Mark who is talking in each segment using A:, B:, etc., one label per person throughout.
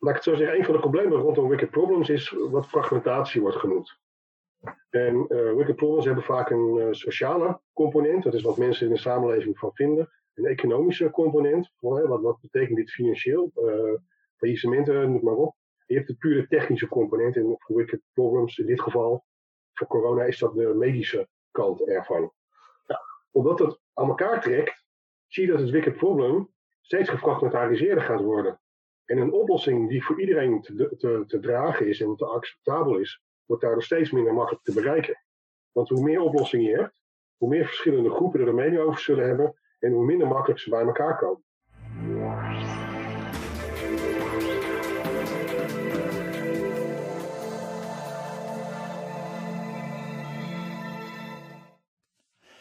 A: laat ik het zo zeggen, een van de problemen rondom Wicked Problems is wat fragmentatie wordt genoemd. En uh, Wicked Problems hebben vaak een uh, sociale component, dat is wat mensen in de samenleving van vinden. Een economische component, wat, wat betekent dit financieel, uh, faillissementen, noem maar op. Je hebt de pure technische component, en voor Wicked Problems in dit geval, voor corona is dat de medische kant ervan. Omdat het aan elkaar trekt, zie je dat het Wicked Problem steeds gefragmentariseerder gaat worden. En een oplossing die voor iedereen te, te, te dragen is en te acceptabel is, wordt daardoor steeds minder makkelijk te bereiken. Want hoe meer oplossingen je hebt, hoe meer verschillende groepen er een mening over zullen hebben en hoe minder makkelijk ze bij elkaar komen.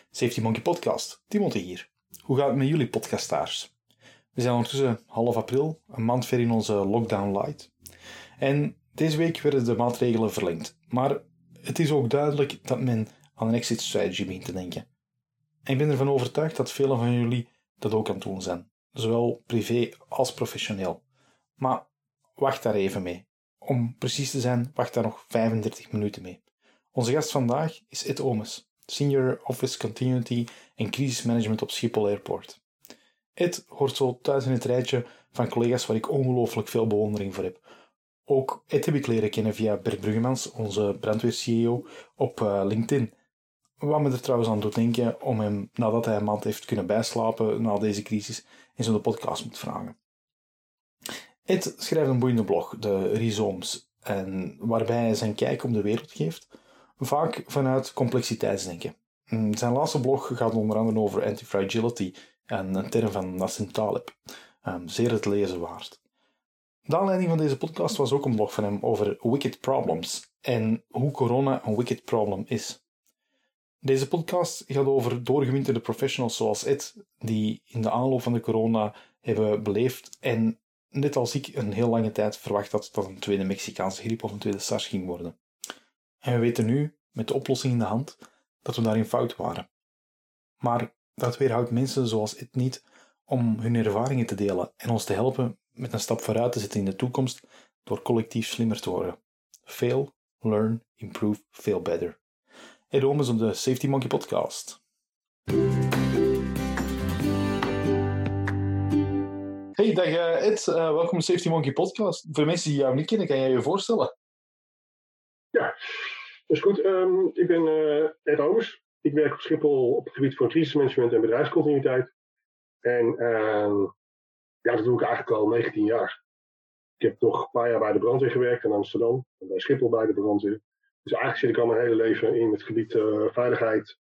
B: Safety Monkey Podcast. Timothy hier. Hoe gaat het met jullie podcastaars? We zijn ondertussen half april, een maand ver in onze lockdown light. En deze week werden de maatregelen verlengd. Maar het is ook duidelijk dat men aan een exit strategy begint te denken. En ik ben ervan overtuigd dat velen van jullie dat ook aan het doen zijn. Zowel privé als professioneel. Maar wacht daar even mee. Om precies te zijn, wacht daar nog 35 minuten mee. Onze gast vandaag is Ed Omes, Senior Office Continuity en Crisismanagement op Schiphol Airport. Ed hoort zo thuis in het rijtje van collega's waar ik ongelooflijk veel bewondering voor heb. Ook Ed heb ik leren kennen via Bert Bruggemans, onze brandweer-CEO, op uh, LinkedIn. Wat me er trouwens aan doet denken om hem, nadat hij een maand heeft kunnen bijslapen na deze crisis, in zo'n podcast moet vragen. Ed schrijft een boeiende blog, de Rhizomes, en waarbij hij zijn kijk op de wereld geeft, vaak vanuit complexiteitsdenken. Zijn laatste blog gaat onder andere over antifragility en een term van Nassim Taleb. Um, zeer het lezen waard. De aanleiding van deze podcast was ook een blog van hem over wicked problems en hoe corona een wicked problem is. Deze podcast gaat over doorgewinterde professionals zoals Ed, die in de aanloop van de corona hebben beleefd en net als ik een heel lange tijd verwacht had dat een tweede Mexicaanse griep of een tweede SARS ging worden. En we weten nu, met de oplossing in de hand, dat we daarin fout waren. Maar dat weerhoudt mensen zoals Ed niet om hun ervaringen te delen en ons te helpen met een stap vooruit te zetten in de toekomst door collectief slimmer te worden. Fail, learn, improve, fail better. Ed Omes op de Safety Monkey podcast. Hey, dag eh, Ed. Uh, welkom op Safety Monkey podcast. Voor de mensen die jou niet kennen, kan jij je voorstellen?
A: Ja, dat is goed. Um, ik ben uh, Ed Omes. Ik werk op Schiphol op het gebied van crisismanagement en bedrijfscontinuïteit. En uh, ja, dat doe ik eigenlijk al 19 jaar. Ik heb toch een paar jaar bij de brandweer gewerkt in Amsterdam. En bij Schiphol bij de brandweer. Dus eigenlijk zit ik al mijn hele leven in het gebied uh, veiligheid,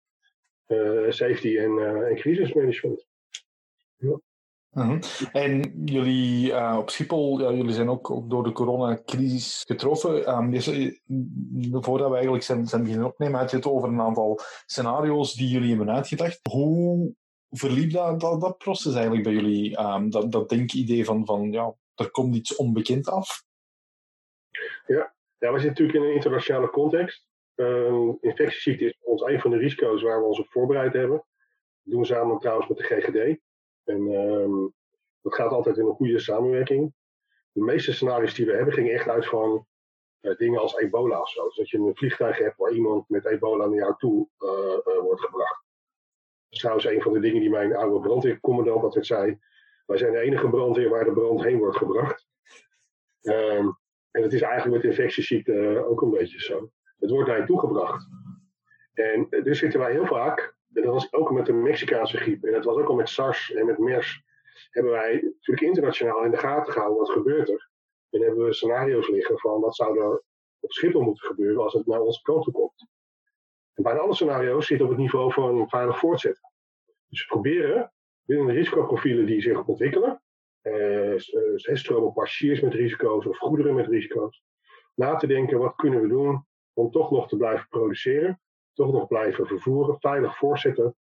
A: uh, safety en, uh, en crisismanagement.
B: Ja. -huh. En jullie op Schiphol, jullie zijn ook, ook door de coronacrisis getroffen. Um, dus, voordat we eigenlijk zijn, zijn beginnen opnemen, had je het over een aantal scenario's die jullie hebben uitgedacht. Hoe verliep dat, dat, proces eigenlijk bij jullie? Um, dat, dat denkidee van, van ja, er komt iets onbekend af?
A: Ja, ja we zitten natuurlijk in een internationale context. Infectieziekte is ons een van de risico's waar we ons op voorbereid hebben. Dat doen we samen trouwens met de GGD. En um, dat gaat altijd in een goede samenwerking. De meeste scenario's die we hebben gingen echt uit van uh, dingen als ebola of zo. Dus dat je een vliegtuig hebt waar iemand met ebola naar jou toe uh, uh, wordt gebracht. Dat is trouwens een van de dingen die mijn oude brandweercommandant altijd zei. Wij zijn de enige brandweer waar de brand heen wordt gebracht. Um, en dat is eigenlijk met infectieziekten ook een beetje zo. Het wordt naar je toegebracht. En dus zitten wij heel vaak, dat was ook met de Mexicaanse griep, en dat was ook al met SARS en met MERS, hebben wij natuurlijk internationaal in de gaten gehouden wat gebeurt er. En hebben we scenario's liggen van wat zou er op Schiphol moeten gebeuren als het naar onze kant komt. En bijna alle scenario's zitten op het niveau van veilig voortzetten. Dus we proberen binnen de risicoprofielen die zich ontwikkelen, eh, stromen passagiers met risico's of goederen met risico's, na te denken wat kunnen we doen om toch nog te blijven produceren, toch nog blijven vervoeren, veilig voortzetten,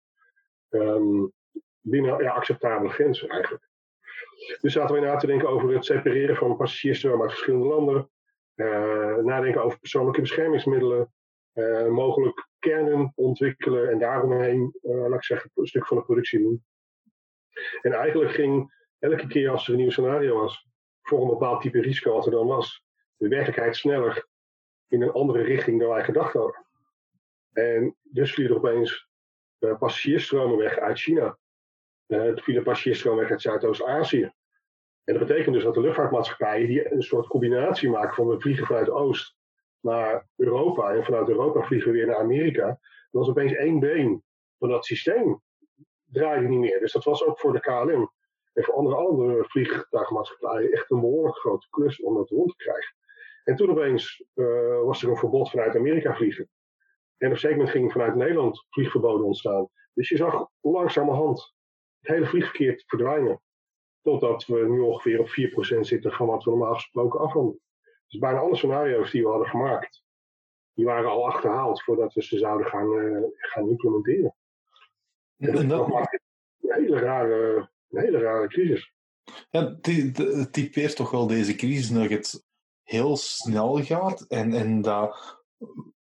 A: um, binnen ja, acceptabele grenzen eigenlijk. Dus zaten we na te denken over het separeren van passagiersstromen uit verschillende landen, uh, nadenken over persoonlijke beschermingsmiddelen, uh, mogelijk kernen ontwikkelen en daaromheen, uh, laat ik zeggen, een stuk van de productie doen. En eigenlijk ging elke keer als er een nieuw scenario was, voor een bepaald type risico als er dan was, de werkelijkheid sneller in een andere richting dan wij gedacht hadden. En dus vielen er opeens uh, passagiersstromen weg uit China. Uh, het vielen passagiersstromen weg uit Zuidoost-Azië. En dat betekent dus dat de luchtvaartmaatschappijen die een soort combinatie maken van we vliegen vanuit Oost naar Europa en vanuit Europa vliegen we weer naar Amerika. Dat was opeens één been van dat systeem draaide niet meer. Dus dat was ook voor de KLM en voor andere, andere vliegtuigmaatschappijen echt een behoorlijk grote klus om dat rond te krijgen. En toen opeens uh, was er een verbod vanuit Amerika vliegen. En op een zeker moment ging vanuit Nederland vliegverboden ontstaan. Dus je zag langzamerhand het hele vliegverkeer verdwijnen. Totdat we nu ongeveer op 4% zitten van wat we normaal gesproken afhandelen. Dus bijna alle scenario's die we hadden gemaakt, die waren al achterhaald voordat we ze zouden gaan, uh, gaan implementeren. En, en dat maakt een hele rare, een hele rare crisis.
B: Ja, het typeert toch wel deze crisis dat het heel snel gaat en, en dat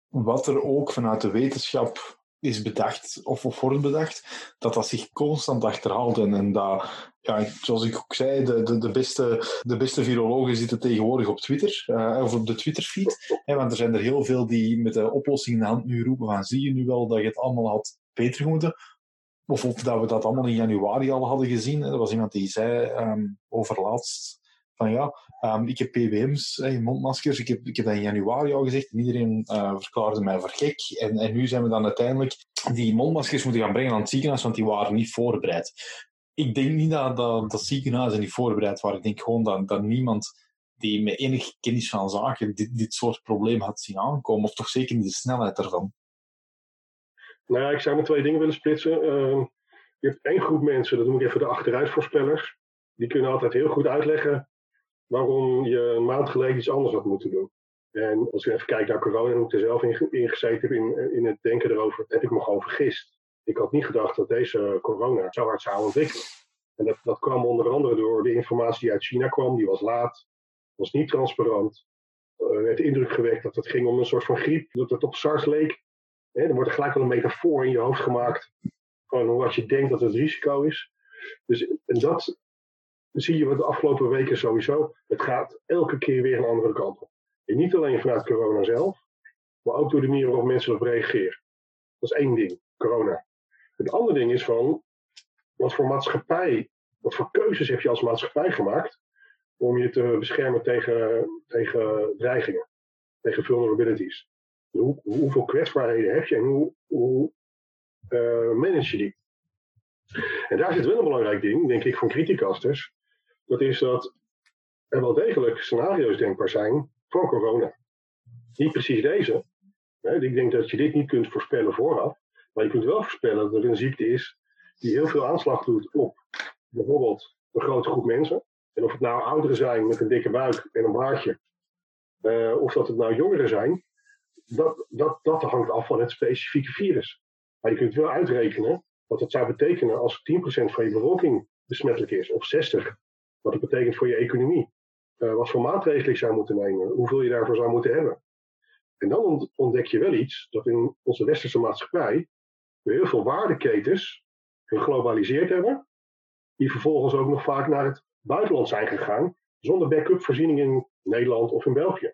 B: wat er ook vanuit de wetenschap is bedacht of, of wordt bedacht, dat dat zich constant achterhaalt. En, en dat, ja, zoals ik ook zei, de, de, de, beste, de beste virologen zitten tegenwoordig op Twitter, uh, of op de Twitterfeed. Hè, want er zijn er heel veel die met de oplossing in de hand nu roepen van zie je nu wel dat je het allemaal had beter moeten. Of, of dat we dat allemaal in januari al hadden gezien. Er was iemand die zei um, overlaatst van ja, um, ik heb hey, mondmaskers, ik heb, ik heb dat in januari al gezegd en iedereen uh, verklaarde mij voor gek. En, en nu zijn we dan uiteindelijk die mondmaskers moeten gaan brengen aan het ziekenhuis, want die waren niet voorbereid. Ik denk niet dat, dat, dat ziekenhuizen niet voorbereid waren. Ik denk gewoon dat, dat niemand die met enige kennis van zaken dit, dit soort probleem had zien aankomen, of toch zeker niet de snelheid ervan.
A: Nou ja, ik zou maar twee dingen willen splitsen. Uh, je hebt één groep mensen, dat noem ik even de achteruitvoorspellers. Die kunnen altijd heel goed uitleggen waarom je een maand geleden iets anders had moeten doen. En als je even kijkt naar corona en ik er zelf in, gezeten heb in, in het denken erover, heb ik me gewoon vergist. Ik had niet gedacht dat deze corona zo hard zou ontwikkelen. En dat, dat kwam onder andere door de informatie die uit China kwam, die was laat, was niet transparant. Er werd de indruk gewekt dat het ging om een soort van griep, dat het op SARS leek. He, er wordt er gelijk wel een metafoor in je hoofd gemaakt van wat je denkt dat het risico is. Dus en dat, zie je wat de afgelopen weken sowieso. Het gaat elke keer weer een andere kant op. En niet alleen vanuit corona zelf, maar ook door de manier waarop mensen erop reageren. Dat is één ding, corona. Het andere ding is van, wat voor maatschappij, wat voor keuzes heb je als maatschappij gemaakt om je te beschermen tegen, tegen dreigingen, tegen vulnerabilities. Hoe, hoeveel kwetsbaarheden heb je en hoe, hoe uh, manage je die? En daar zit wel een belangrijk ding, denk ik, van criticasters dat is dat er wel degelijk scenario's denkbaar zijn voor corona. Niet precies deze. Ik denk dat je dit niet kunt voorspellen vooraf. Maar je kunt wel voorspellen dat er een ziekte is die heel veel aanslag doet op bijvoorbeeld een grote groep mensen. En of het nou ouderen zijn met een dikke buik en een baardje, uh, of dat het nou jongeren zijn, dat, dat, dat hangt af van het specifieke virus. Maar je kunt wel uitrekenen wat het zou betekenen als 10% van je bevolking besmettelijk is, of 60, wat het betekent voor je economie. Uh, wat voor maatregelen je zou moeten nemen. Hoeveel je daarvoor zou moeten hebben. En dan ontdek je wel iets dat in onze westerse maatschappij we heel veel waardeketens geglobaliseerd hebben. Die vervolgens ook nog vaak naar het buitenland zijn gegaan. Zonder backup voorziening in Nederland of in België.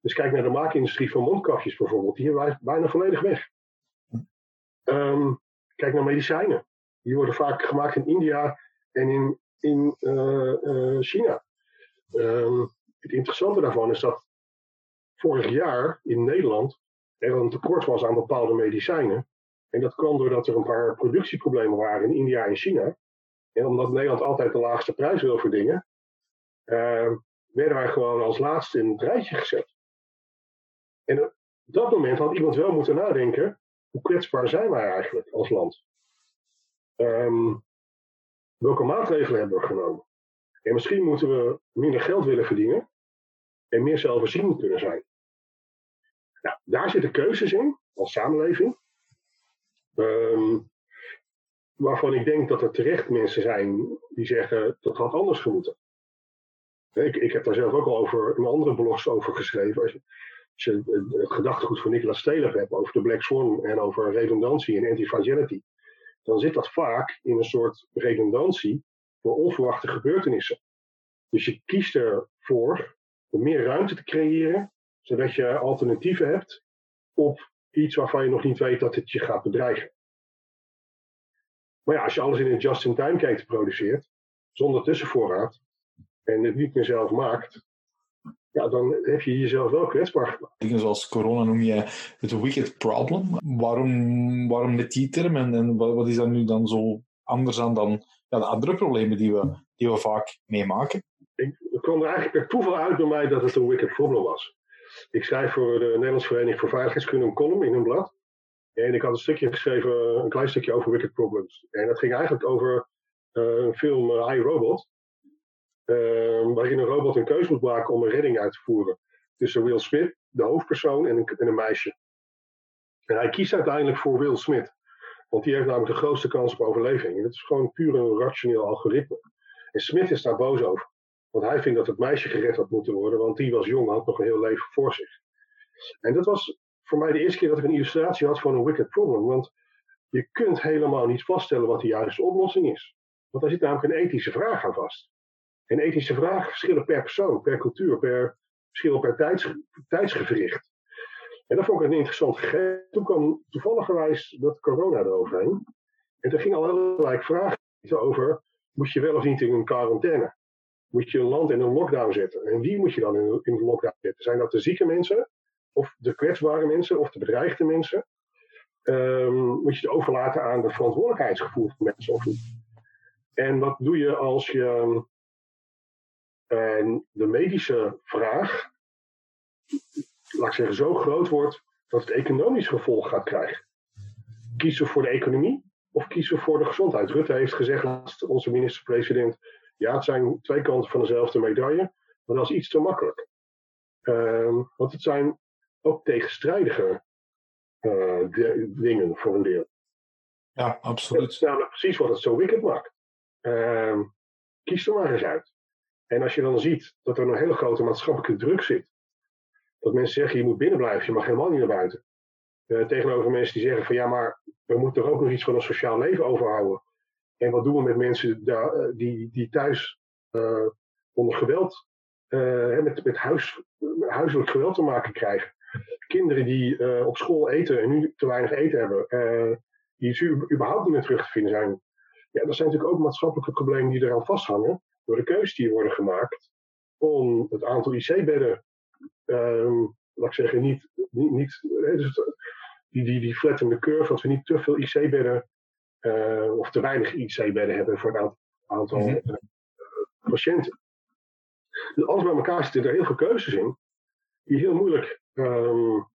A: Dus kijk naar de maakindustrie van mondkapjes bijvoorbeeld. Die is bijna volledig weg. Um, kijk naar medicijnen. Die worden vaak gemaakt in India en in in eh, eh, China. Ehm, het interessante daarvan is dat vorig jaar in Nederland er een tekort was aan bepaalde medicijnen. En dat kwam doordat er een paar productieproblemen waren in India en China. En omdat Nederland altijd de laagste prijs wil voor dingen, uh, werden wij gewoon als laatste in het rijtje gezet. En op dat moment had iemand wel moeten nadenken, hoe kwetsbaar zijn wij eigenlijk als land? Um, welke maatregelen hebben we genomen? En misschien moeten we minder geld willen verdienen en meer zelfvoorzienend kunnen zijn. Nou, daar zitten keuzes in als samenleving. Um, waarvan ik denk dat er terecht mensen zijn die zeggen dat had anders gemoeten. Ik, ik heb daar zelf ook al over in andere blogs over geschreven. Als je, als je het gedachtegoed van Nicolas Steler hebt over de Black Swan en over redundantie en anti-fragility dan zit dat vaak in een soort redundantie voor onverwachte gebeurtenissen. Dus je kiest ervoor om meer ruimte te creëren, zodat je alternatieven hebt op iets waarvan je nog niet weet dat het je gaat bedreigen. Maar ja, als je alles in een just-in-time keten produceert, zonder tussenvoorraad, en het niet meer zelf maakt, ja, dan heb je jezelf wel kwetsbaar gemaakt.
B: Dingen zoals corona noem je het wicked problem. Waarom, waarom met die term en, en wat is dat nu dan zo anders aan dan ja, de andere problemen die we, die we vaak meemaken?
A: Ik, het kwam er eigenlijk per toeval uit bij mij dat het een wicked problem was. Ik schrijf voor de Nederlandse Vereniging voor Veiligheidskunde een column in een blad. En ik had een stukje geschreven, een klein stukje over wicked problems. En dat ging eigenlijk over uh, een film uh, I, Robot. Uh, waarin een robot een keuze moet maken om een redding uit te voeren. Tussen Will Smith, de hoofdpersoon, en een, en een meisje. En hij kiest uiteindelijk voor Will Smith. Want die heeft namelijk de grootste kans op overleving. En dat is gewoon puur een rationeel algoritme. En Smith is daar boos over. Want hij vindt dat het meisje gered had moeten worden, want die was jong, had nog een heel leven voor zich. En dat was voor mij de eerste keer dat ik een illustratie had van een wicked problem. Want je kunt helemaal niet vaststellen wat de juiste oplossing is. Want daar zit namelijk een ethische vraag aan vast. En ethische vragen verschillen per persoon, per cultuur, per verschil per tijds, tijdsgevricht. En dat vond ik een interessant gegeven. Toen kwam toevalligerwijs dat corona eroverheen. En toen ging al allerlei vragen over, moet je wel of niet in een quarantaine? Moet je een land in een lockdown zetten? En wie moet je dan in, in een lockdown zetten? Zijn dat de zieke mensen? Of de kwetsbare mensen? Of de bedreigde mensen? Um, moet je het overlaten aan de verantwoordelijkheidsgevoel van mensen of niet? En wat doe je als je en de medische vraag, laat ik zeggen, zo groot wordt dat het economisch gevolg gaat krijgen. Kiezen we voor de economie of kiezen voor de gezondheid? Rutte heeft gezegd, onze minister-president, ja, het zijn twee kanten van dezelfde medaille, maar dat is iets te makkelijk. Um, want het zijn ook tegenstrijdige uh, dingen voor een deel.
B: Ja, absoluut. Dat
A: is namelijk precies wat het zo wicked maakt. Uh, kies er maar eens uit. En als je dan ziet dat er een hele grote maatschappelijke druk zit, dat mensen zeggen je moet binnen blijven, je mag helemaal niet naar buiten. Uh, tegenover mensen die zeggen van ja, maar we moeten er ook nog iets van een sociaal leven overhouden. En wat doen we met mensen daar, die, die thuis uh, onder geweld, met, met huis, huiselijk geweld te maken krijgen? Kinderen die op school eten en nu te weinig eten hebben, die überhaupt niet meer terug te vinden zijn. Ja, dat zijn natuurlijk ook maatschappelijke problemen die eraan vasthangen door de keuzes die worden gemaakt om het aantal IC-bedden, um, laat ik zeggen, niet, niet, niet dus die, die, die flattende curve, dat we niet te veel IC-bedden uh, of te weinig IC-bedden hebben voor het aantal mm -hmm. uh, patiënten. Dus alles bij elkaar zitten er heel veel keuzes in, die heel moeilijk um,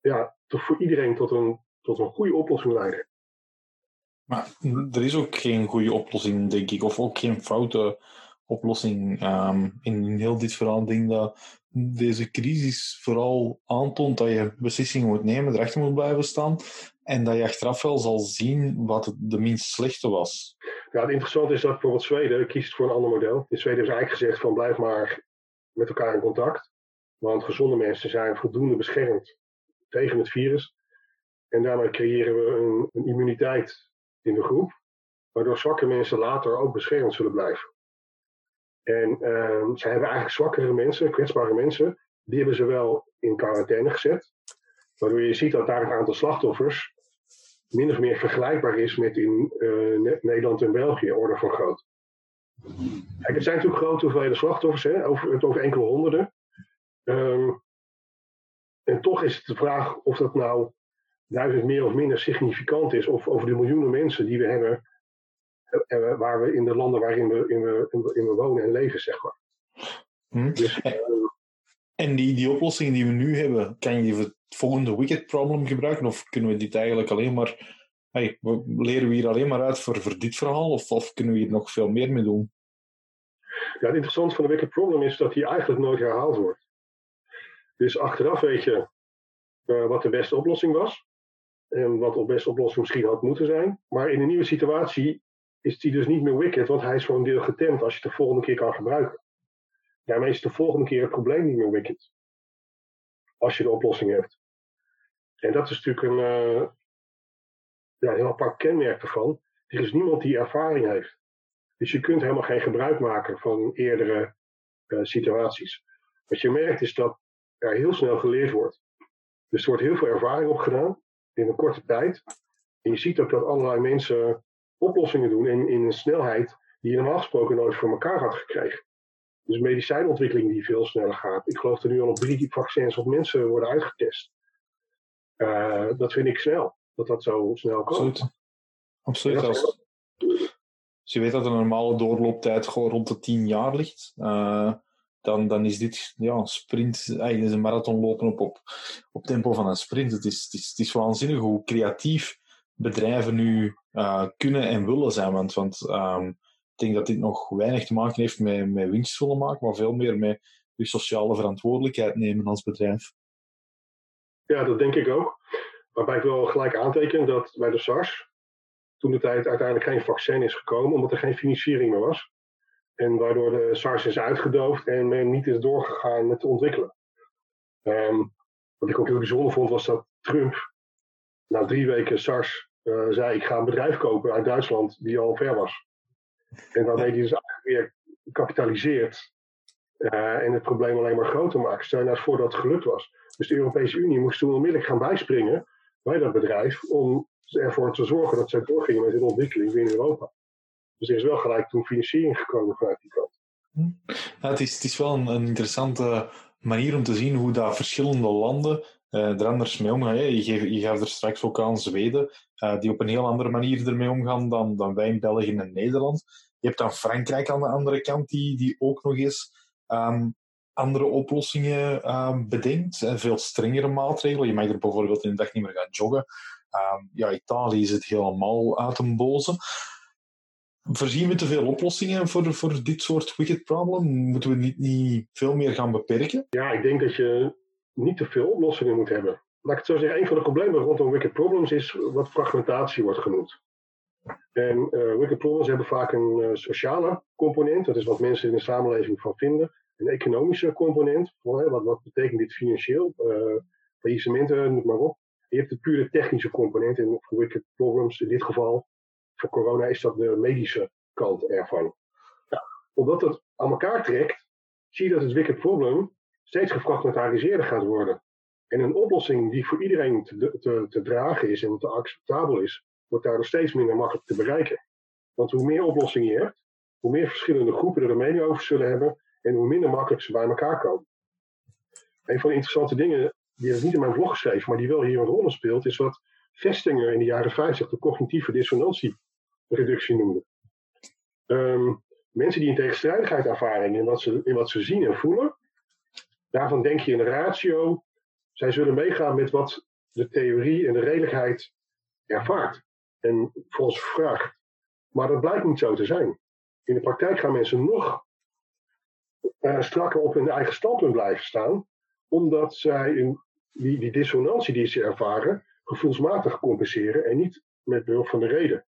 A: ja, toch voor iedereen tot een, tot een goede oplossing leiden.
B: Maar er is ook geen goede oplossing, denk ik, of ook geen foute oplossing. Um, in heel dit verhaal denk dat deze crisis vooral aantoont dat je beslissingen moet nemen, erachter moet blijven staan en dat je achteraf wel zal zien wat de minst slechte was.
A: Ja, het interessante is dat bijvoorbeeld Zweden kiest voor een ander model. In Zweden is eigenlijk gezegd van blijf maar met elkaar in contact, want gezonde mensen zijn voldoende beschermd tegen het virus. En daarmee creëren we een, een immuniteit in de groep, waardoor zwakke mensen later ook beschermd zullen blijven. En uh, ze hebben eigenlijk zwakkere mensen, kwetsbare mensen, die hebben ze wel in quarantaine gezet. Waardoor je ziet dat daar het aantal slachtoffers min of meer vergelijkbaar is met in uh, Nederland en België, orde van groot. Kijk, het zijn natuurlijk grote hoeveelheden slachtoffers, hè, over, het over enkele honderden. Um, en toch is het de vraag of dat nou duizend meer of minder significant is, of over de miljoenen mensen die we hebben, uh, waar we in de landen waarin we, in we, in we, wonen en leven, zeg maar.
B: Hm. Dus, uh, en die, die oplossingen die we nu hebben, kan je het volgende wicked problem gebruiken? Of kunnen we dit eigenlijk alleen maar. Hey, leren we hier alleen maar uit voor, voor dit verhaal? Of, of kunnen we hier nog veel meer mee doen?
A: Ja, het interessante van de wicked problem is dat die eigenlijk nooit herhaald wordt. Dus achteraf weet je uh, wat de beste oplossing was. En wat op beste oplossing misschien had moeten zijn. Maar in een nieuwe situatie is die dus niet meer wicked, want hij is voor een deel getemd als je het de volgende keer kan gebruiken. Daarmee is de volgende keer het probleem niet meer wicked. Als je de oplossing hebt. En dat is natuurlijk een, uh, ja, heel apart kenmerk ervan. Er is niemand die ervaring heeft. Dus je kunt helemaal geen gebruik maken van eerdere uh, situaties. Wat je merkt is dat er heel snel geleerd wordt. Dus er wordt heel veel ervaring opgedaan in een korte tijd. En je ziet ook dat allerlei mensen oplossingen doen in, in een snelheid die je normaal gesproken nooit voor elkaar had gekregen. Dus medicijnontwikkeling die veel sneller gaat. Ik geloof dat er nu al op drie vaccins op mensen worden uitgetest. Uh, dat vind ik snel, dat dat zo snel kan.
B: Absoluut. Absoluut. Als, je weet dat een normale doorlooptijd gewoon rond de 10 jaar ligt, uh, dan, dan is dit ja, een sprint, eigenlijk is een marathon lopen op, op, op tempo van een sprint. Het is, het is, het is waanzinnig hoe creatief bedrijven nu uh, kunnen en willen zijn. Want, want um, ik denk dat dit nog weinig te maken heeft met, met winst willen maken, maar veel meer met je sociale verantwoordelijkheid nemen als bedrijf.
A: Ja, dat denk ik ook. Waarbij ik wel gelijk aanteken dat bij de SARS toen de tijd uiteindelijk geen vaccin is gekomen, omdat er geen financiering meer was. En waardoor de SARS is uitgedoofd en men niet is doorgegaan met te ontwikkelen. Um, wat ik ook heel bijzonder vond, was dat Trump na drie weken SARS uh, zei: Ik ga een bedrijf kopen uit Duitsland die al ver was. En waarmee hij dus eigenlijk weer kapitaliseert uh, en het probleem alleen maar groter maakt. Stel nou voor dat het gelukt was. Dus de Europese Unie moest toen onmiddellijk gaan bijspringen bij dat bedrijf om ervoor te zorgen dat zij doorgingen met hun ontwikkeling binnen Europa. Dus er is wel gelijk toen financiering gekomen vanuit die kant.
B: Het, is, het is wel een, interessante manier om te zien hoe dat verschillende landen uh, er anders mee omgaan. Je, geeft, je gaf er straks ook aan Zweden, uh, die op een heel andere manier ermee omgaan dan, dan wij in België en Nederland. Je hebt dan Frankrijk aan de andere kant, die, die ook nog eens um, andere oplossingen um, bedenkt. En veel strengere maatregelen. Je mag er bijvoorbeeld in de dag niet meer gaan joggen. Um, ja, Italië is het helemaal uit een boze. Voorzien we te veel oplossingen voor, voor dit soort wicked problem? Moeten we niet, niet veel meer gaan beperken?
A: Ja, ik denk dat je niet te veel oplossingen moet hebben. Laat ik het zo zeggen, een van de problemen rondom wicked problems is wat fragmentatie wordt genoemd. En uh, wicked problems hebben vaak een uh, sociale component, dat is wat mensen in de samenleving van vinden. Een economische component, wat, wat betekent dit financieel, uh, faillissementen, noem maar op. Je hebt de pure technische component en voor wicked problems in dit geval voor corona is dat de medische kant ervan. Omdat het aan elkaar trekt, zie je dat het wicked problem steeds gefragmentariseerder gaat worden. En een oplossing die voor iedereen te, te, dragen is en te acceptabel is, wordt daardoor steeds minder makkelijk te bereiken. Want hoe meer oplossingen je hebt, hoe meer verschillende groepen er een mening over zullen hebben en hoe minder makkelijk ze bij elkaar komen. Een van de interessante dingen, die heb ik niet in mijn blog geschreven, maar die wel hier een rol speelt, is wat Vestinger in de jaren 50 de cognitieve dissonantie reductie noemde. Um, mensen die een tegenstrijdigheid ervaren in wat, ze, in wat ze zien en voelen, daarvan denk je in de ratio, zij zullen meegaan met wat de theorie en de redelijkheid ervaart en volgens vraagt. Maar dat blijkt niet zo te zijn. In de praktijk gaan mensen nog uh, strakker op hun eigen standpunt blijven staan, omdat zij die, die dissonantie die ze ervaren, gevoelsmatig compenseren en niet met behulp van de reden.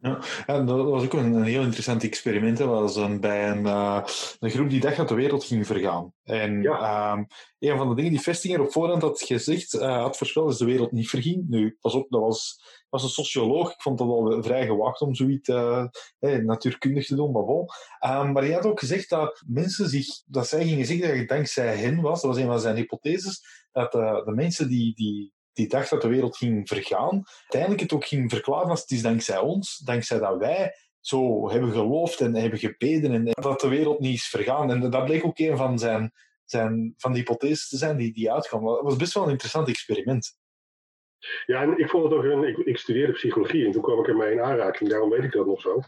B: Ja, ja, dat was ook een, een heel interessant experiment. Dat was een, bij een, uh, een groep die dacht dat de wereld ging vergaan. En ja. um, een van de dingen die Vestinger op voorhand had gezegd, uh, had voorspeld, is de wereld niet verging. Nu, pas op, dat was, was een socioloog. Ik vond dat wel vrij gewacht om zoiets uh, eh, natuurkundig te doen, maar bon. Um, maar hij had ook gezegd dat mensen zich, dat zij gingen zeggen dat het dankzij hen was, dat was een van zijn hypotheses, dat de mensen die, die die dacht dat de wereld ging vergaan, uiteindelijk het ook ging verklaren als het is dankzij ons, dankzij dat wij zo hebben geloofd en hebben gebeden en dat de wereld niet is vergaan. En dat bleek ook een van zijn, zijn van de hypotheses te zijn die, die uitkwam. Dat was best wel een interessant experiment.
A: Ja, en ik vond het ook een. Ik, ik studeerde psychologie en toen kwam ik ermee in aanraking, daarom weet ik dat nog zo.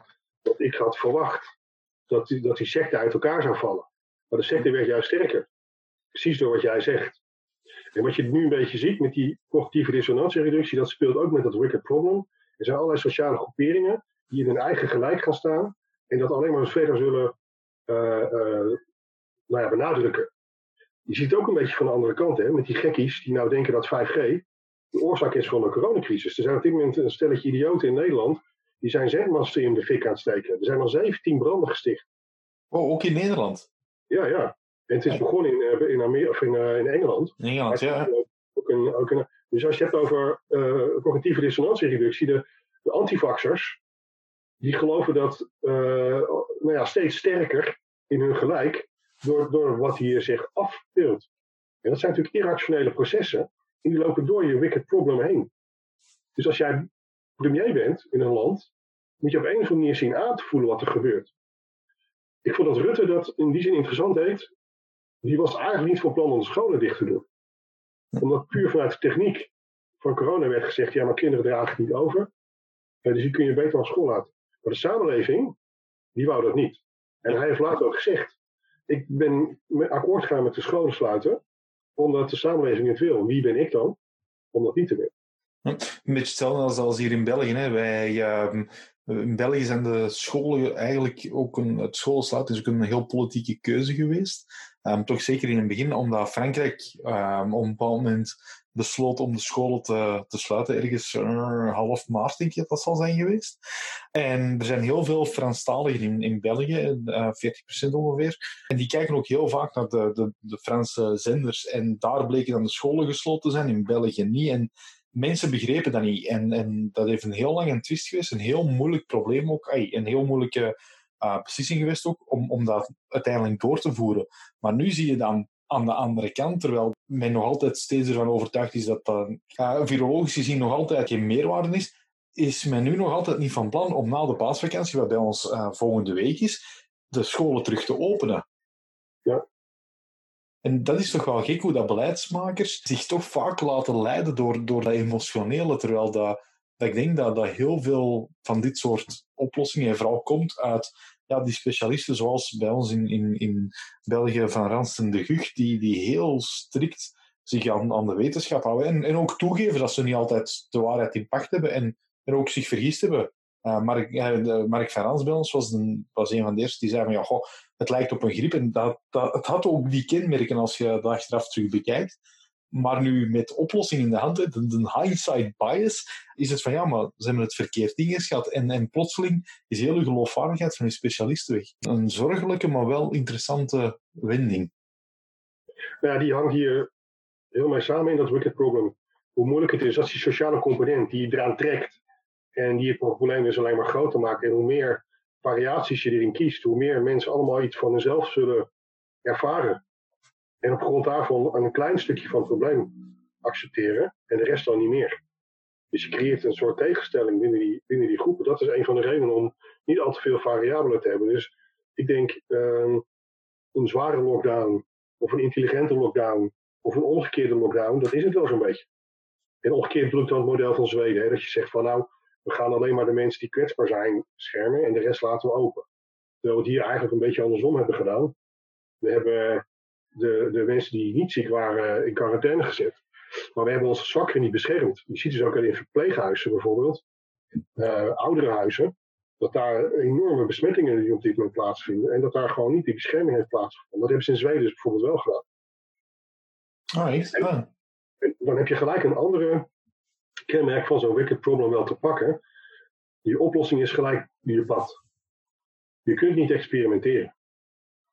A: Dat ik had verwacht dat die, dat die secte uit elkaar zou vallen. Maar de secte werd juist sterker. Precies door wat jij zegt. En wat je nu een beetje ziet met die cognitieve dissonantiereductie, dat speelt ook met dat wicked problem. Er zijn allerlei sociale groeperingen die in hun eigen gelijk gaan staan en dat alleen maar verder zullen uh, uh, nou ja, benadrukken. Je ziet het ook een beetje van de andere kant, hè, met die gekkies die nou denken dat 5G de oorzaak is van de coronacrisis. Er zijn op dit moment een stelletje idioten in Nederland die zijn zendmasten in de fik aan het steken. Er zijn al 17 branden gesticht.
B: Oh, ook in Nederland?
A: Ja, ja. En het is begonnen in, eh, in, Amer of in, uh, in Engeland.
B: In Engeland, ja.
A: Ook een, ook een, dus als je hebt over uh, cognitieve dissonantiereductie, de, de antivaxers, die geloven dat nou ja, steeds sterker in hun gelijk door, door wat hier zich afbeeldt. En dat zijn natuurlijk irrationele processen en die lopen door je wicked problem heen. Dus als jij premier bent in een land, moet je op een of andere manier zien aan te voelen wat er gebeurt. Ik vond dat Rutte dat in die zin interessant deed. Die was eigenlijk niet van plan om de scholen dicht te doen. Omdat puur vanuit de techniek van corona werd gezegd, ja, maar kinderen dragen het niet over. Dus die kun je beter aan school laten. Maar de samenleving, die wou dat niet. En hij heeft later ook gezegd, ik ben akkoord gaan met de scholen sluiten, omdat de samenleving het wil. Wie ben ik dan om dat niet te willen?
B: Een beetje hetzelfde als hier in België. Hè. Wij, uh, in België zijn de scholen eigenlijk ook een, het schoolsluiten is ook een heel politieke keuze geweest. Um, toch zeker in het begin, omdat Frankrijk um, op een bepaald moment besloot om de scholen te, te sluiten, ergens uh, half maart denk ik dat dat zal zijn geweest. En er zijn heel veel Franstaligen in, in België, uh, eh, 40% ongeveer. En die kijken ook heel vaak naar de, de, de Franse zenders. En daar bleken dan de scholen gesloten te zijn, in België niet. En mensen begrepen dat niet. En, en dat heeft een heel lang een twist geweest, een heel moeilijk probleem ook, een heel moeilijke uh, beslissing geweest ook, om, om dat uiteindelijk door te voeren. Maar nu zie je dan aan de andere kant, terwijl men nog altijd steeds ervan overtuigd is dat dat uh, virologisch gezien nog altijd geen meerwaarde is, is men nu nog altijd niet van plan om na de paasvakantie, wat bij ons uh, volgende week is, de scholen terug te openen.
A: Ja.
B: En dat is toch wel gek hoe dat beleidsmakers zich toch vaak laten leiden door, door dat emotionele, terwijl dat, dat ik denk dat, dat heel veel van dit soort oplossingen vooral komt uit ja, die specialisten zoals bij ons in, in, in België van Ransten de Gucht, die, die heel strikt zich aan, aan de wetenschap houden en, en ook toegeven dat ze niet altijd de waarheid in pacht hebben en, en ook zich vergist hebben. Uh, Mark, uh, Mark bij ons was een, van de eerste die zei van ja, het lijkt op een griep. En dat, dat, het had ook die kenmerken als je dat achteraf terug bekijkt. Maar nu met oplossing in de hand, de, hindsight bias, is het van ja, maar ze hebben het verkeerd ingeschat. En, en plotseling is heel de geloofwaardigheid van die specialisten weg. Een zorgelijke, maar wel interessante wending.
A: Ja, die hangt hier heel mee samen in dat wicked problem. Hoe moeilijk het is als die sociale component die je eraan trekt en die het probleem dus alleen maar groter maakt. En hoe meer variaties je erin kiest, hoe meer mensen allemaal iets van hunzelf zullen ervaren. En op grond daarvan een klein stukje van het probleem accepteren en de rest dan niet meer. Dus je creëert een soort tegenstelling binnen die, binnen die groepen. Dat is een van de redenen om niet al te veel variabelen te hebben. Dus ik denk um, een zware lockdown, of een intelligente lockdown, of een omgekeerde lockdown, dat is het wel zo'n beetje. En omgekeerd bedoel het model van Zweden. Hè, dat je zegt van nou, we gaan alleen maar de mensen die kwetsbaar zijn beschermen en de rest laten we open. Terwijl we het hier eigenlijk een beetje andersom hebben gedaan. We hebben de, de mensen die niet ziek waren in quarantaine gezet. Maar we hebben onze zwakkeren niet beschermd. Je ziet dus ook in verpleeghuizen bijvoorbeeld, uh, ouderenhuizen, dat daar enorme besmettingen die op dit moment plaatsvinden. En dat daar gewoon niet die bescherming heeft plaatsgevonden. Dat hebben ze in Zweden dus bijvoorbeeld wel gedaan.
B: Oh, echt? Ah.
A: dan heb je gelijk een andere kenmerk van zo'n wicked problem wel te pakken. Die oplossing is gelijk je pad. Je kunt niet experimenteren.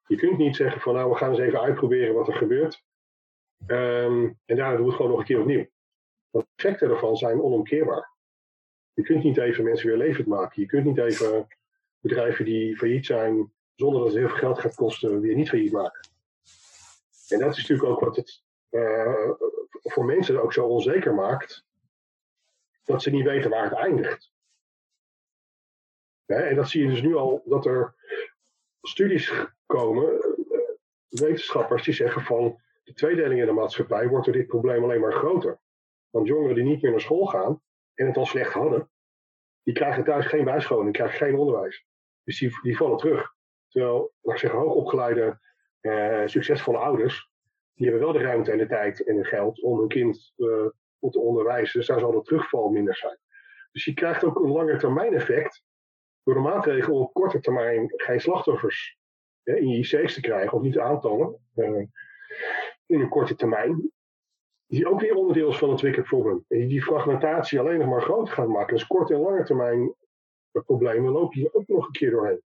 A: Je kunt niet zeggen van nou we gaan eens even uitproberen wat er gebeurt. Um, en daarna doen we het gewoon nog een keer opnieuw. de effecten daarvan zijn onomkeerbaar. Je kunt niet even mensen weer levend maken. Je kunt niet even bedrijven die failliet zijn, zonder dat het heel veel geld gaat kosten, weer niet failliet maken. En dat is natuurlijk ook wat het uh, voor mensen ook zo onzeker maakt dat ze niet weten waar het eindigt. en dat zie je dus nu al, dat er studies komen, eh, wetenschappers die zeggen van de tweedeling in de maatschappij wordt door dit probleem alleen maar groter. Want jongeren die niet meer naar school gaan en het al slecht hadden, die krijgen thuis geen bijscholing, die krijgen geen onderwijs. Dus die, vallen terug. Terwijl, laat ik zeggen, hoogopgeleide, eh, succesvolle ouders, die hebben wel de ruimte en de tijd en het geld om hun kind uh, te onderwijzen. Dus daar zal de terugval minder zijn. Dus je krijgt ook een lange termijn effect door de maatregelen op korte termijn geen slachtoffers in je IC's te krijgen of niet te aantonen uh, in een korte termijn. Die ook weer onderdeel is van het wicked problem. En die fragmentatie alleen nog maar groter gaat maken. Dus korte en lange termijn problemen loop je ook nog een keer doorheen.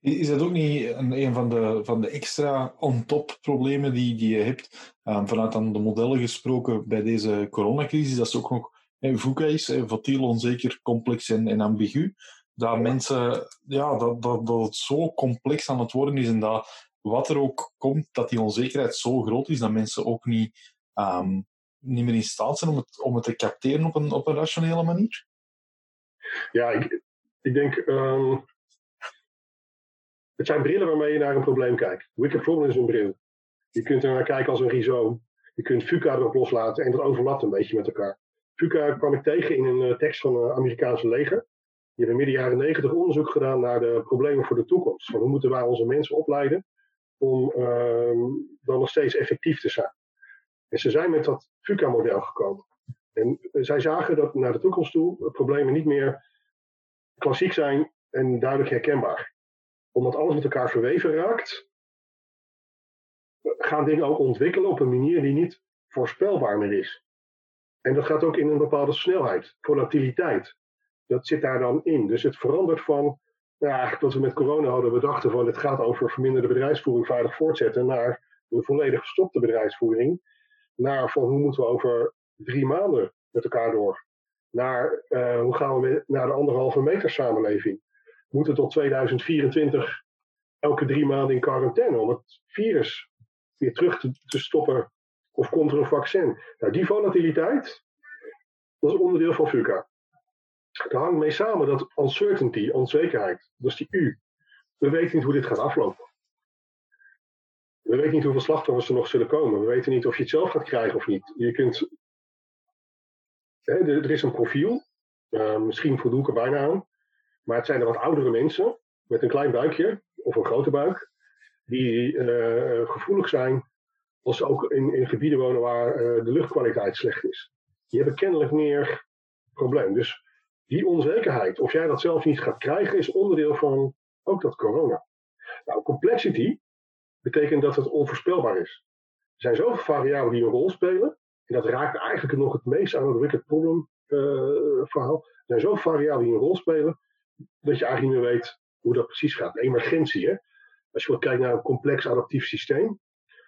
B: Is dat ook niet een, een van, de, van de extra on-top problemen die, die je hebt, um, vanuit dan de modellen gesproken bij deze coronacrisis, dat is ook nog VUCA is, volatiel, onzeker, complex en, en ambigu. dat mensen, ja, dat, dat, dat het zo complex aan het worden is en dat wat er ook komt, dat die onzekerheid zo groot is dat mensen ook niet, um, niet meer in staat zijn om het, om het te capteren op een, op een rationele manier?
A: Ja, ik, ik denk. Um, het zijn brillen waarmee je naar een probleem kijkt. Wicked Problem is een bril. Je kunt er naar kijken als een rhizoom. Je kunt FUCA erop loslaten en dat overlapt een beetje met elkaar. FUCA kwam ik tegen in een uh, tekst van het Amerikaanse leger. Die hebben midden jaren negentig onderzoek gedaan naar de problemen voor de toekomst. Van hoe moeten wij onze mensen opleiden om uh, dan nog steeds effectief te zijn. En ze zijn met dat FUCA-model gekomen. En zij zagen dat naar de toekomst toe problemen niet meer klassiek zijn en duidelijk herkenbaar. Omdat alles met elkaar verweven raakt, gaan dingen ook ontwikkelen op een manier die niet voorspelbaar meer is. En dat gaat ook in een bepaalde snelheid, volatiliteit. Dat zit daar dan in. Dus het verandert van, ja, eigenlijk wat we met corona hadden, we dachten van het gaat over verminderde bedrijfsvoering veilig voortzetten, naar een volledig gestopte bedrijfsvoering, naar van hoe moeten we over drie maanden met elkaar door, naar uh, hoe gaan we naar de anderhalve meter samenleving. Moeten tot 2024 elke drie maanden in quarantaine om het virus weer terug te, te stoppen of komt er een vaccin? Nou, die volatiliteit, dat is onderdeel van FUCA. Daar hangt mee samen dat uncertainty, onzekerheid, dat is die U. We weten niet hoe dit gaat aflopen. We weten niet hoeveel slachtoffers er nog zullen komen. We weten niet of je het zelf gaat krijgen of niet. Je kunt. Er is een profiel. Misschien voldoe ik er bijna aan. Maar het zijn er wat oudere mensen. Met een klein buikje. Of een grote buik. Die uh, gevoelig zijn als ze ook in, in gebieden wonen waar uh, de luchtkwaliteit slecht is. Die hebben kennelijk meer probleem. Dus die onzekerheid, of jij dat zelf niet gaat krijgen, is onderdeel van ook dat corona. Nou, complexity betekent dat het onvoorspelbaar is. Er zijn zoveel variabelen die een rol spelen. En dat raakt eigenlijk nog het meest aan het wicked problem uh, verhaal. Er zijn zoveel variabelen die een rol spelen, dat je eigenlijk niet meer weet hoe dat precies gaat. Emergentie, hè. Als je kijkt naar een complex adaptief systeem,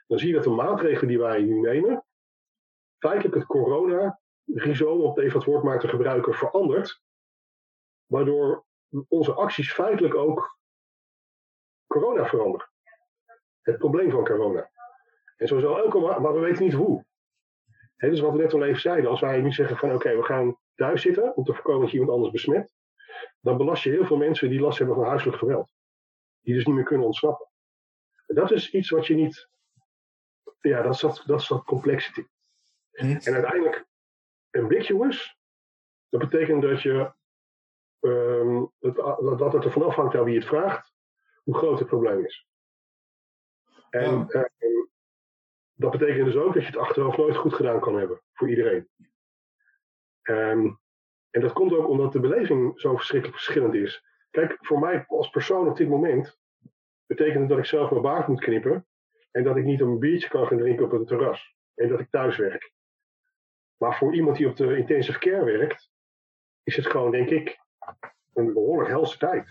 A: dan zie je dat de maatregelen die wij nu nemen, feitelijk het corona-rhizoom, om even het woord maar te gebruiken, verandert. Waardoor onze acties feitelijk ook corona veranderen. Het probleem van corona. En zo zal elke, maar we weten niet hoe. He, dus wat we net al even zeiden, als wij nu zeggen van oké, we gaan thuis zitten om te voorkomen dat je iemand anders besmet, dan belast je heel veel mensen die last hebben van huiselijk geweld. Die dus niet meer kunnen ontsnappen. En dat is iets wat je niet ja, dat is dat, dat, is dat complexity. Hm. En uiteindelijk, ambiguous, dat betekent dat je um, dat, dat het ervan afhangt aan wie het vraagt, hoe groot het probleem is. En ja. um, dat betekent dus ook dat je het achteraf nooit goed gedaan kan hebben voor iedereen. Um, en dat komt ook omdat de beleving zo verschrikkelijk verschillend is. Kijk, voor mij als persoon op dit moment betekent het dat ik zelf mijn baard moet knippen en dat ik niet een biertje kan gaan drinken op een terras. En dat ik thuis werk. Maar voor iemand die op de intensive care werkt, is het gewoon, denk ik, een behoorlijk helse tijd.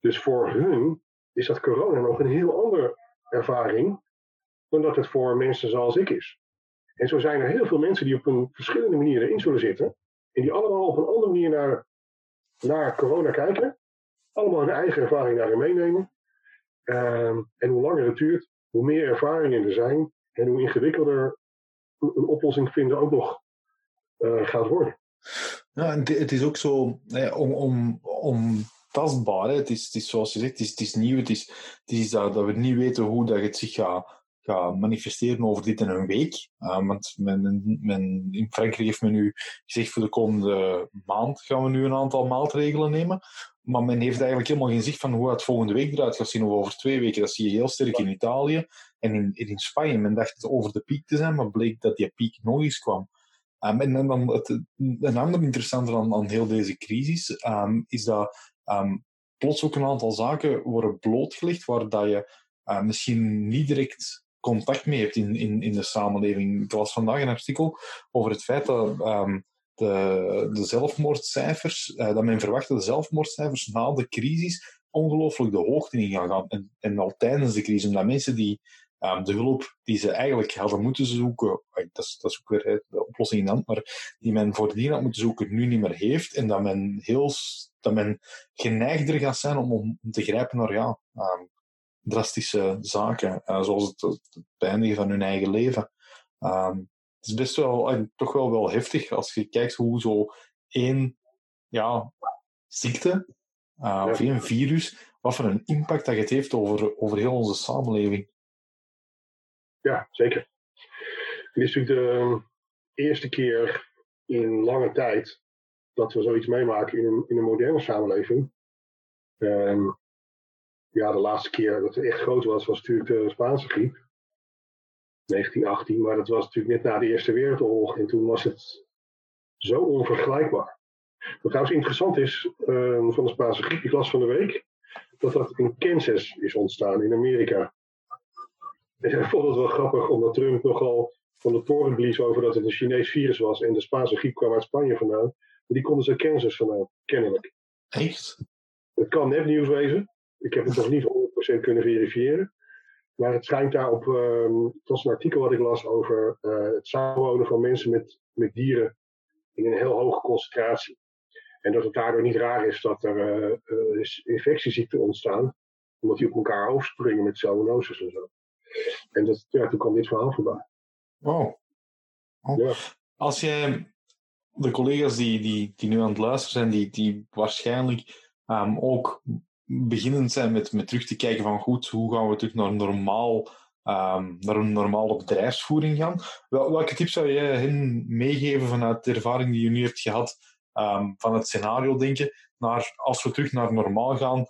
A: Dus voor hun is dat corona nog een heel andere ervaring dan dat het voor mensen zoals ik is. En zo zijn er heel veel mensen die op een verschillende manieren in zullen zitten. En die allemaal op een andere manier naar, naar corona kijken. Allemaal hun eigen ervaring daarin meenemen. Um, en hoe langer het duurt, hoe meer ervaringen er zijn en hoe ingewikkelder een oplossing vinden ook nog uh, gaat worden.
B: Ja, en het is ook zo eh, om, om, om tastbaar. Hè. Het, is, het is zoals je zegt, het is, het is nieuw. Het is, het is dat, dat we niet weten hoe dat het zich gaat, gaat manifesteren over dit in een week. Uh, want men, in Frankrijk heeft men nu gezegd voor de komende maand gaan we nu een aantal maatregelen nemen. Maar men heeft eigenlijk helemaal geen zicht van hoe het volgende week eruit gaat zien of over twee weken. Dat zie je heel sterk in Italië en in, in Spanje. Men dacht over de piek te zijn, maar bleek dat die piek nog eens kwam. Um, en dan het, een ander interessante aan, aan heel deze crisis um, is dat um, plots ook een aantal zaken worden blootgelegd waar dat je uh, misschien niet direct contact mee hebt in, in, in de samenleving. Ik las vandaag een artikel over het feit dat de, de zelfmoordcijfers, uh, dat men verwacht dat de zelfmoordcijfers na de crisis ongelooflijk de hoogte in gaan gaan. En, en al tijdens de crisis, omdat mensen die ehm, de hulp die ze eigenlijk hadden moeten zoeken, dat is, dat is ook weer de oplossing in hand, maar die men voordien had moeten zoeken, nu niet meer heeft. En dat men heel dat men geneigder gaat zijn om, om te grijpen naar ja, um, drastische zaken, uh, zoals het, het, beëindigen van hun eigen leven. Um, het is best wel, uh, toch wel wel heftig als je kijkt hoe zo één ja, ziekte uh, of één virus, wat voor een impact dat het heeft over, over heel onze samenleving.
A: Ja, zeker. Dit is natuurlijk de ehm, eerste keer in lange tijd dat we zoiets meemaken in een, in een moderne samenleving. Um, ja, de laatste keer dat het echt groot was, was natuurlijk de Spaanse griep. 1918, maar dat was natuurlijk net na de Eerste Wereldoorlog en toen was het zo onvergelijkbaar. Wat trouwens interessant is um, van de Spaanse griep, ik las van de week dat dat in Kansas is ontstaan, in Amerika. En ik vond het wel grappig, omdat Trump nogal van de toren blies over dat het een Chinees virus was en de Spaanse griep kwam uit Spanje vandaan. Die konden ze Kansas vanuit, kennelijk.
B: Echt?
A: Het kan nepnieuws wezen. Ik heb het nog niet 100% kunnen verifiëren. Maar het schijnt daar op. Um, het was een artikel wat ik las over uh, het samenwonen van mensen met, met dieren in een heel hoge concentratie. En dat het daardoor niet raar is dat er uh, uh, infectieziekten ontstaan, omdat die op elkaar overspringen met zoonosis en zo. En dat, ja, toen kwam dit verhaal voorbij.
B: Wow. Oh. Ja. Als je de collega's die, die, die nu aan het luisteren zijn, die, die waarschijnlijk um, ook beginnend zijn met, met terug te kijken van goed, hoe gaan we terug naar normaal, um, naar een normale bedrijfsvoering gaan. Wel, welke tips zou jij hen meegeven vanuit de ervaring die je nu hebt gehad, um, van het scenario denken, naar als we terug naar normaal gaan,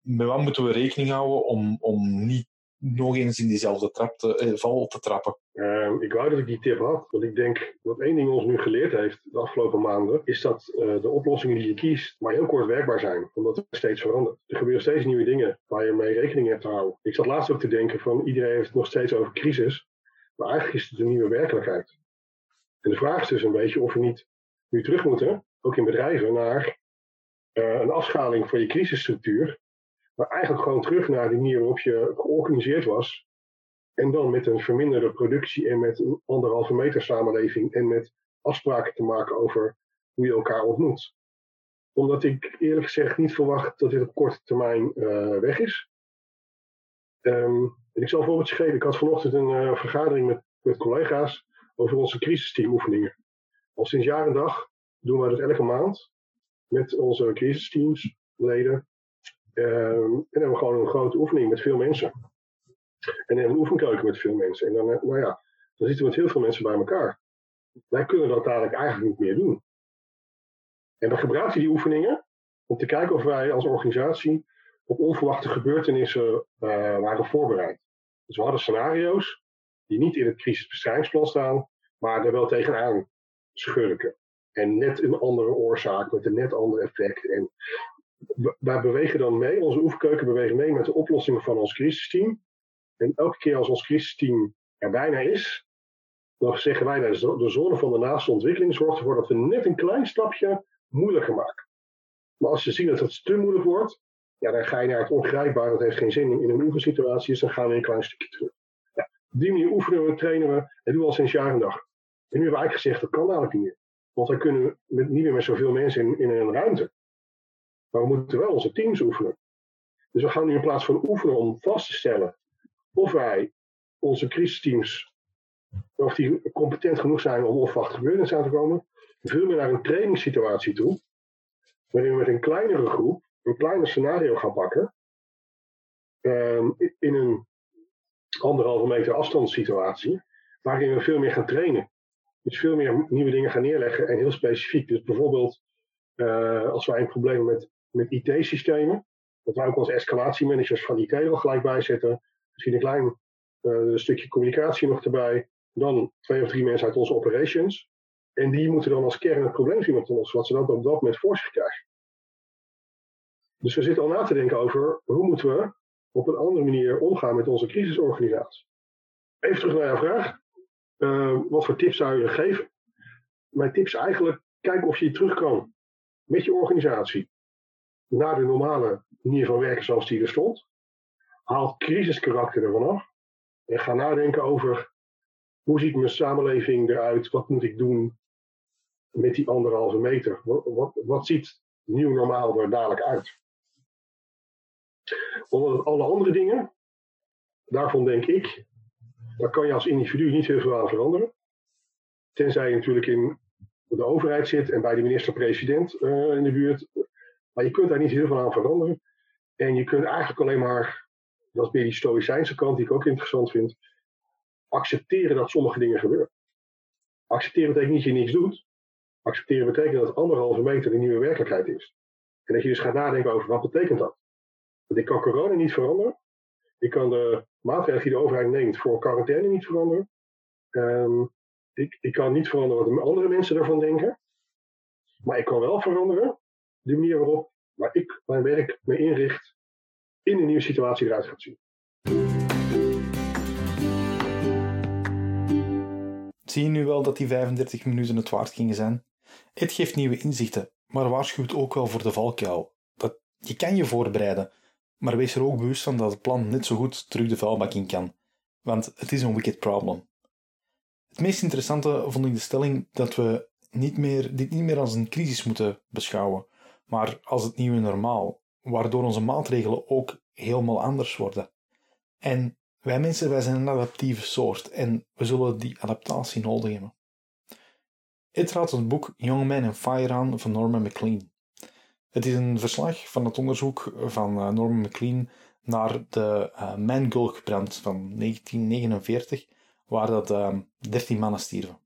B: met wat moeten we rekening houden om, om niet nog eens in diezelfde trap te, eh, val te trappen.
A: Uh, ik wou dat ik die tip had, want ik denk dat één ding ons nu geleerd heeft de afgelopen maanden, is dat uh, de oplossingen die je kiest maar heel kort werkbaar zijn, omdat het steeds verandert. Er gebeuren steeds nieuwe dingen waar je mee rekening hebt te houden. Ik zat laatst ook te denken van iedereen heeft het nog steeds over crisis, maar eigenlijk is het een nieuwe werkelijkheid. En de vraag is dus een beetje of we niet nu terug moeten, ook in bedrijven, naar uh, een afschaling van je crisisstructuur maar eigenlijk gewoon terug naar de manier waarop je georganiseerd was. En dan met een verminderde productie en met een anderhalve meter samenleving en met afspraken te maken over hoe je elkaar ontmoet. Omdat ik eerlijk gezegd niet verwacht dat dit op korte termijn uh, weg is. Um, ik zal een voorbeeldje geven. Ik had vanochtend een uh, vergadering met, met collega's over onze crisisteamoefeningen. Al sinds jaar en dag doen we dat elke maand met onze crisisteamsleden. Ehm, en hebben we gewoon een grote oefening met veel mensen. En een oefenkeuken met veel mensen. En dan, eh, nou ja, dan zitten we met heel veel mensen bij elkaar. Wij kunnen dat dadelijk eigenlijk niet meer doen. En we gebruiken die oefeningen om te kijken of wij als organisatie op onverwachte gebeurtenissen uh, waren voorbereid. Dus we hadden scenario's die niet in het crisisbestrijdingsplan staan, maar er wel tegenaan schurken. En net een andere oorzaak met een net ander effect. En wij bewegen dan mee, onze oefenkeuken bewegen mee met de oplossingen van ons crisisteam. En elke keer als ons crisisteam er bijna is, dan zeggen wij dat de zone van de naaste ontwikkeling zorgt ervoor dat we net een klein stapje moeilijker maken. Maar als je ziet dat het te moeilijk wordt, ja, dan ga je naar het ongrijpbare, dat heeft geen zin in, een oefensituatie, dus dan gaan we een klein stukje terug. Ja, op die manier oefenen we, trainen we, en doen we al sinds jaar en dag. En nu hebben we eigenlijk gezegd, dat kan eigenlijk niet meer. Want dan kunnen we niet meer met zoveel mensen in, in een ruimte. Maar we moeten wel onze teams oefenen. Dus we gaan nu in plaats van oefenen om vast te stellen of wij onze crisisteams, of die competent genoeg zijn om onverwachte gebeurtenissen aan te komen, veel meer naar een trainingssituatie toe, waarin we met een kleinere groep een kleiner scenario gaan pakken, um, in een anderhalve meter afstandssituatie, waarin we veel meer gaan trainen. Dus veel meer nieuwe dingen gaan neerleggen en heel specifiek. Dus bijvoorbeeld, uh, als wij een probleem met met IT-systemen. Dat wij ook als escalatiemanagers van IT er gelijk bij zetten. Misschien een klein uh, stukje communicatie nog erbij. Dan twee of drie mensen uit onze operations. En die moeten dan als kern het probleem zien te lossen, wat ze dan op dat moment voor zich krijgen. Dus we zitten al na te denken over hoe moeten we op een andere manier omgaan met onze crisisorganisatie. Even terug naar jouw vraag. Uh, wat voor tips zou je geven? Mijn tips eigenlijk, kijk of je terug kan met je organisatie naar de normale manier van werken zoals die er stond. Haal crisiskarakter ervan af. En ga nadenken over hoe ziet mijn samenleving eruit? Wat moet ik doen met die anderhalve meter? Wat, wat, ziet nieuw normaal er dadelijk uit? Omdat alle andere dingen, daarvan denk ik, daar kan je als individu niet heel veel aan veranderen. Tenzij je natuurlijk in de overheid zit en bij de minister-president uh, in de buurt. Maar je kunt daar niet heel veel aan veranderen. En je kunt eigenlijk alleen maar, dat is meer die stoïcijnse kant die ik ook interessant vind, accepteren dat sommige dingen gebeuren. Accepteren betekent niet dat je niets doet. Accepteren betekent dat anderhalve meter de nieuwe werkelijkheid is. En dat je dus gaat nadenken over wat betekent dat. Want ik kan corona niet veranderen. Ik kan de maatregelen die de overheid neemt voor quarantaine niet veranderen. Um, ik, ik kan niet veranderen wat andere mensen ervan denken. Maar ik kan wel veranderen de manier waarop waar ik mijn werk me inricht in een nieuwe situatie eruit gaat zien.
B: Zie je nu wel dat die 35 minuten het waard gingen zijn? Het geeft nieuwe inzichten, maar waarschuwt ook wel voor de valkuil. Dat, je kan je voorbereiden, maar wees er ook bewust van dat het plan net zo goed terug de vuilbak in kan. Want het is een wicked problem. Het meest interessante vond ik de stelling dat we niet meer, dit niet meer als een crisis moeten beschouwen, maar als het nieuwe normaal, waardoor onze maatregelen ook helemaal anders worden. En wij mensen, wij zijn een adaptieve soort en we zullen die adaptatie nodig hebben. Het raadt het boek Young Man in Fire aan van Norman MacLean. Het is een verslag van het onderzoek van uh, Norman MacLean naar de uh, Mangulk-brand van 1949, waar dat uh, ehm, 13 mannen stierven.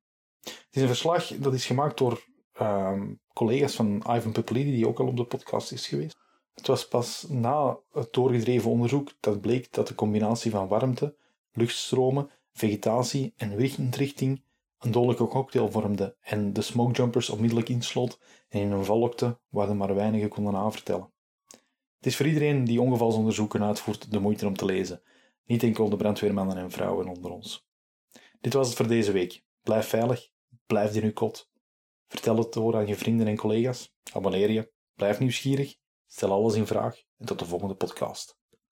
B: Het is een verslag dat is gemaakt door ehm, collega's van Ivan Puppelidi, die ook al op de podcast is geweest. Het was pas na het doorgedreven onderzoek dat bleek dat de combinatie van warmte, luchtstromen, vegetatie en windrichting een dodelijke cocktail vormde en de smokejumpers onmiddellijk insloot en in een val lokte waar de maar weinigen konden aanvertellen. Het is voor iedereen die ongevalsonderzoeken uitvoert de moeite om te lezen, niet enkel de brandweermannen en vrouwen onder ons. Dit was het voor deze week. Blijf veilig, blijf in uw kot. Vertel het door aan je vrienden en collega's. Abonneer je, blijf nieuwsgierig, stel alles in vraag en tot de volgende podcast.